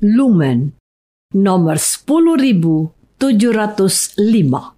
Lumen nomor 10705.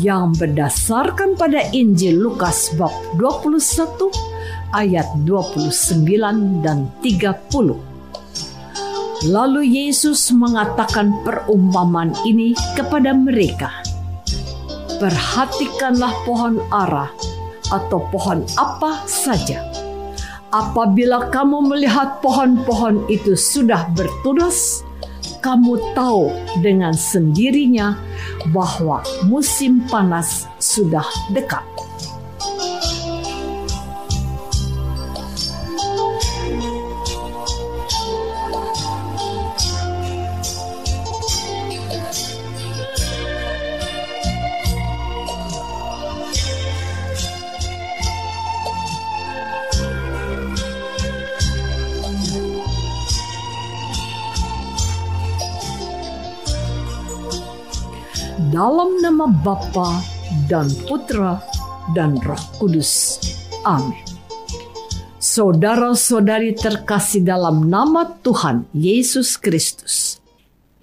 yang berdasarkan pada Injil Lukas bab 21 ayat 29 dan 30. Lalu Yesus mengatakan perumpamaan ini kepada mereka. Perhatikanlah pohon ara atau pohon apa saja. Apabila kamu melihat pohon-pohon itu sudah bertunas, kamu tahu dengan sendirinya bahwa musim panas sudah dekat. Dalam nama Bapa dan Putra dan Roh Kudus. Amin. Saudara-saudari terkasih dalam nama Tuhan Yesus Kristus.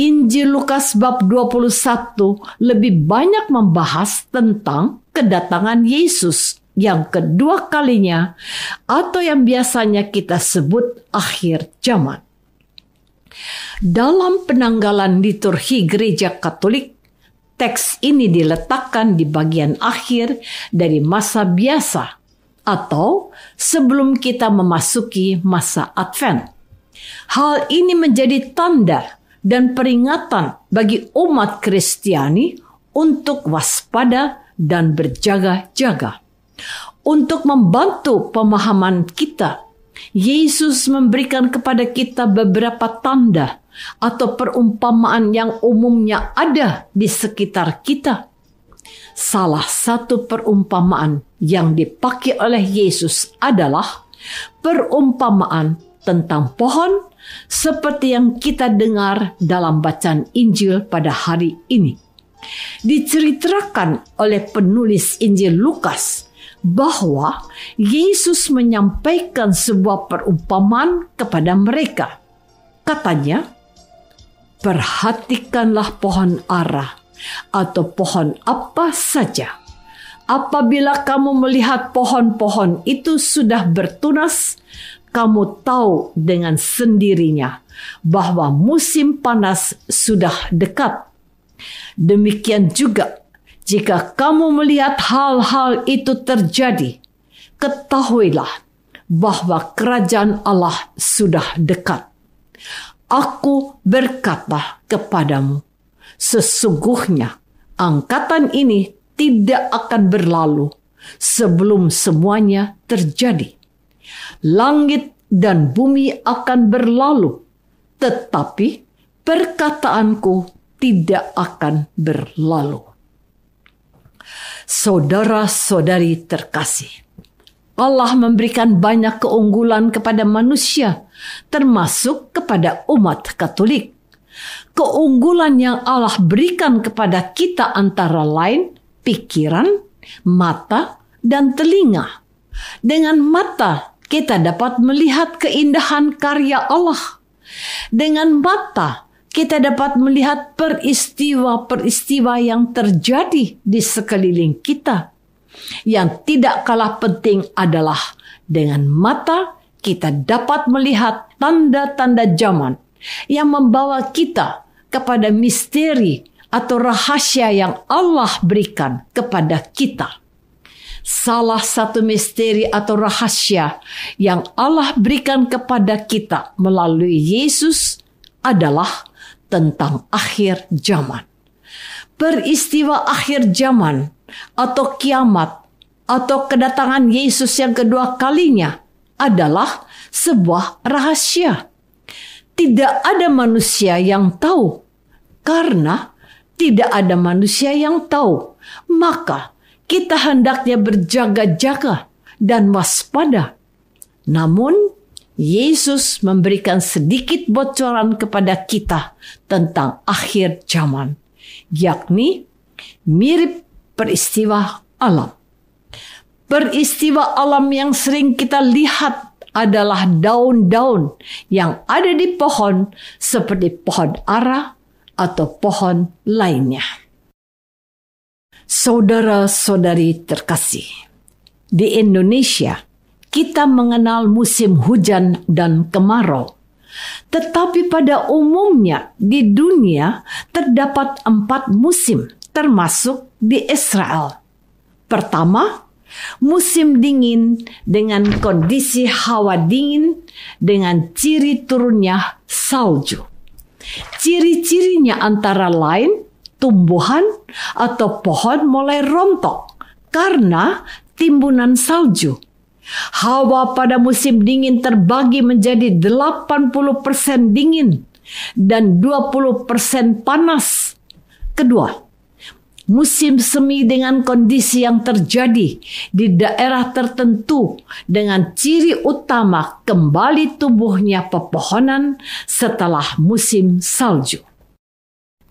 Injil Lukas bab 21 lebih banyak membahas tentang kedatangan Yesus yang kedua kalinya atau yang biasanya kita sebut akhir zaman. Dalam penanggalan liturgi gereja Katolik teks ini diletakkan di bagian akhir dari masa biasa atau sebelum kita memasuki masa Advent. Hal ini menjadi tanda dan peringatan bagi umat Kristiani untuk waspada dan berjaga-jaga. Untuk membantu pemahaman kita, Yesus memberikan kepada kita beberapa tanda atau perumpamaan yang umumnya ada di sekitar kita. Salah satu perumpamaan yang dipakai oleh Yesus adalah perumpamaan tentang pohon seperti yang kita dengar dalam bacaan Injil pada hari ini. Diceritakan oleh penulis Injil Lukas bahwa Yesus menyampaikan sebuah perumpamaan kepada mereka. Katanya, perhatikanlah pohon ara atau pohon apa saja. Apabila kamu melihat pohon-pohon itu sudah bertunas, kamu tahu dengan sendirinya bahwa musim panas sudah dekat. Demikian juga, jika kamu melihat hal-hal itu terjadi, ketahuilah bahwa kerajaan Allah sudah dekat. Aku berkata kepadamu, sesungguhnya angkatan ini tidak akan berlalu sebelum semuanya terjadi. Langit dan bumi akan berlalu, tetapi perkataanku tidak akan berlalu. Saudara-saudari terkasih, Allah memberikan banyak keunggulan kepada manusia, termasuk kepada umat Katolik. Keunggulan yang Allah berikan kepada kita antara lain pikiran, mata, dan telinga. Dengan mata, kita dapat melihat keindahan karya Allah. Dengan mata, kita dapat melihat peristiwa-peristiwa yang terjadi di sekeliling kita. Yang tidak kalah penting adalah dengan mata kita dapat melihat tanda-tanda zaman yang membawa kita kepada misteri atau rahasia yang Allah berikan kepada kita salah satu misteri atau rahasia yang Allah berikan kepada kita melalui Yesus adalah tentang akhir zaman. Peristiwa akhir zaman atau kiamat atau kedatangan Yesus yang kedua kalinya adalah sebuah rahasia. Tidak ada manusia yang tahu karena tidak ada manusia yang tahu. Maka kita hendaknya berjaga-jaga dan waspada. Namun, Yesus memberikan sedikit bocoran kepada kita tentang akhir zaman, yakni mirip peristiwa alam. Peristiwa alam yang sering kita lihat adalah daun-daun yang ada di pohon seperti pohon ara atau pohon lainnya. Saudara-saudari terkasih, di Indonesia kita mengenal musim hujan dan kemarau. Tetapi pada umumnya di dunia terdapat empat musim termasuk di Israel. Pertama, musim dingin dengan kondisi hawa dingin dengan ciri turunnya salju. Ciri-cirinya antara lain tumbuhan atau pohon mulai rontok karena timbunan salju. Hawa pada musim dingin terbagi menjadi 80% dingin dan 20% panas. Kedua, musim semi dengan kondisi yang terjadi di daerah tertentu dengan ciri utama kembali tumbuhnya pepohonan setelah musim salju.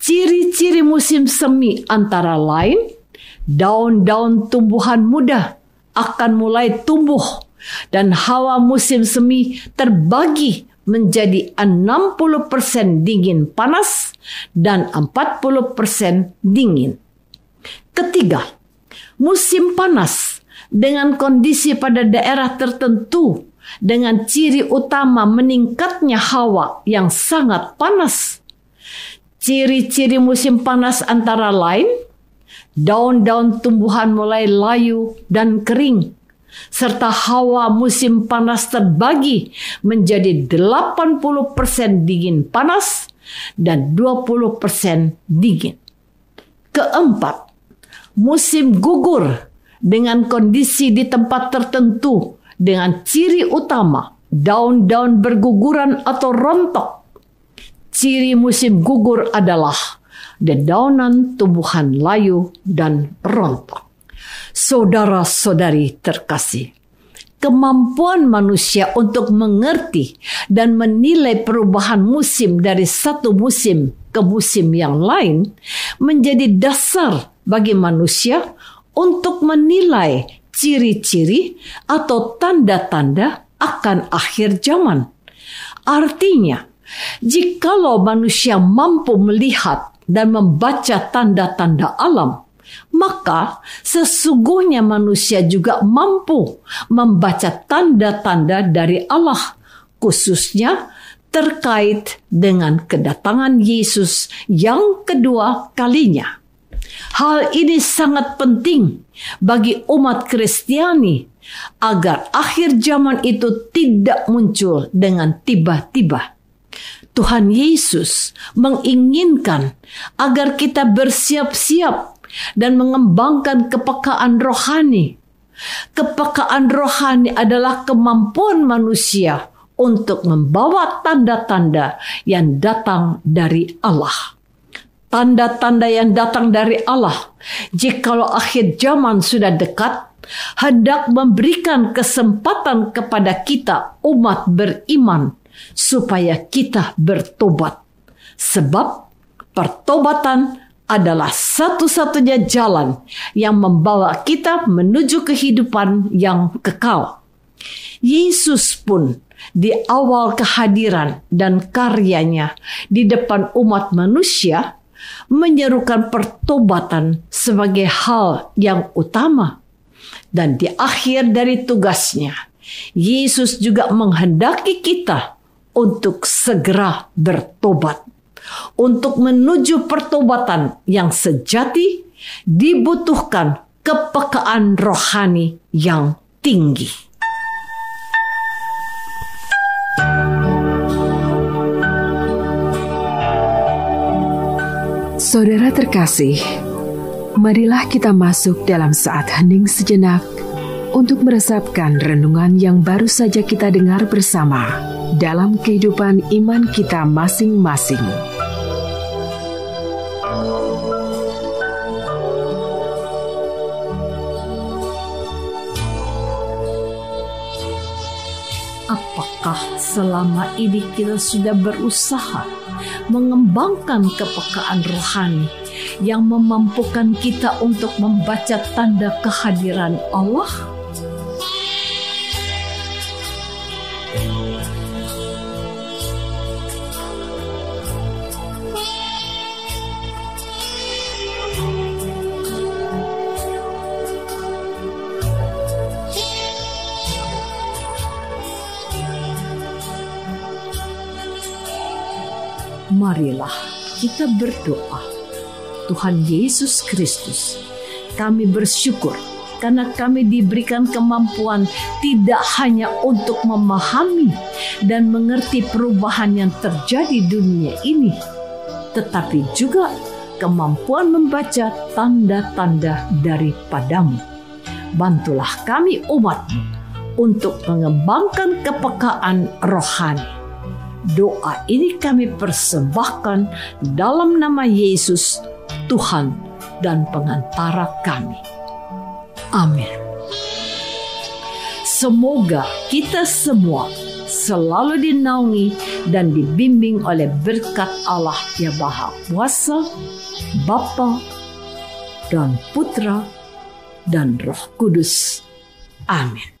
Ciri-ciri musim semi antara lain daun-daun tumbuhan muda akan mulai tumbuh dan hawa musim semi terbagi menjadi 60% dingin panas dan 40% dingin. Ketiga, musim panas dengan kondisi pada daerah tertentu dengan ciri utama meningkatnya hawa yang sangat panas Ciri-ciri musim panas antara lain daun-daun tumbuhan mulai layu dan kering serta hawa musim panas terbagi menjadi 80% dingin panas dan 20% dingin. Keempat, musim gugur dengan kondisi di tempat tertentu dengan ciri utama daun-daun berguguran atau rontok Ciri musim gugur adalah dedaunan tumbuhan layu dan rontok. Saudara-saudari terkasih, kemampuan manusia untuk mengerti dan menilai perubahan musim dari satu musim ke musim yang lain menjadi dasar bagi manusia untuk menilai ciri-ciri atau tanda-tanda akan akhir zaman. Artinya, Jikalau manusia mampu melihat dan membaca tanda-tanda alam, maka sesungguhnya manusia juga mampu membaca tanda-tanda dari Allah, khususnya terkait dengan kedatangan Yesus yang kedua kalinya. Hal ini sangat penting bagi umat Kristiani agar akhir zaman itu tidak muncul dengan tiba-tiba Tuhan Yesus menginginkan agar kita bersiap-siap dan mengembangkan kepekaan rohani Kepekaan rohani adalah kemampuan manusia untuk membawa tanda-tanda yang datang dari Allah. Tanda-tanda yang datang dari Allah, jikalau akhir zaman sudah dekat, hendak memberikan kesempatan kepada kita, umat beriman, supaya kita bertobat. Sebab pertobatan adalah satu-satunya jalan yang membawa kita menuju kehidupan yang kekal. Yesus pun di awal kehadiran dan karyanya di depan umat manusia menyerukan pertobatan sebagai hal yang utama. Dan di akhir dari tugasnya, Yesus juga menghendaki kita untuk segera bertobat untuk menuju pertobatan yang sejati dibutuhkan kepekaan rohani yang tinggi. Saudara terkasih, marilah kita masuk dalam saat hening sejenak untuk meresapkan renungan yang baru saja kita dengar bersama dalam kehidupan iman kita masing-masing. Apakah selama ini kita sudah berusaha mengembangkan kepekaan rohani yang memampukan kita untuk membaca tanda kehadiran Allah? Marilah kita berdoa. Tuhan Yesus Kristus, kami bersyukur karena kami diberikan kemampuan tidak hanya untuk memahami dan mengerti perubahan yang terjadi di dunia ini, tetapi juga kemampuan membaca tanda-tanda daripadamu. Bantulah kami umatmu untuk mengembangkan kepekaan rohani Doa ini kami persembahkan dalam nama Yesus, Tuhan dan pengantara kami. Amin. Semoga kita semua selalu dinaungi dan dibimbing oleh berkat Allah yang Maha Kuasa, Bapa dan Putra dan Roh Kudus. Amin.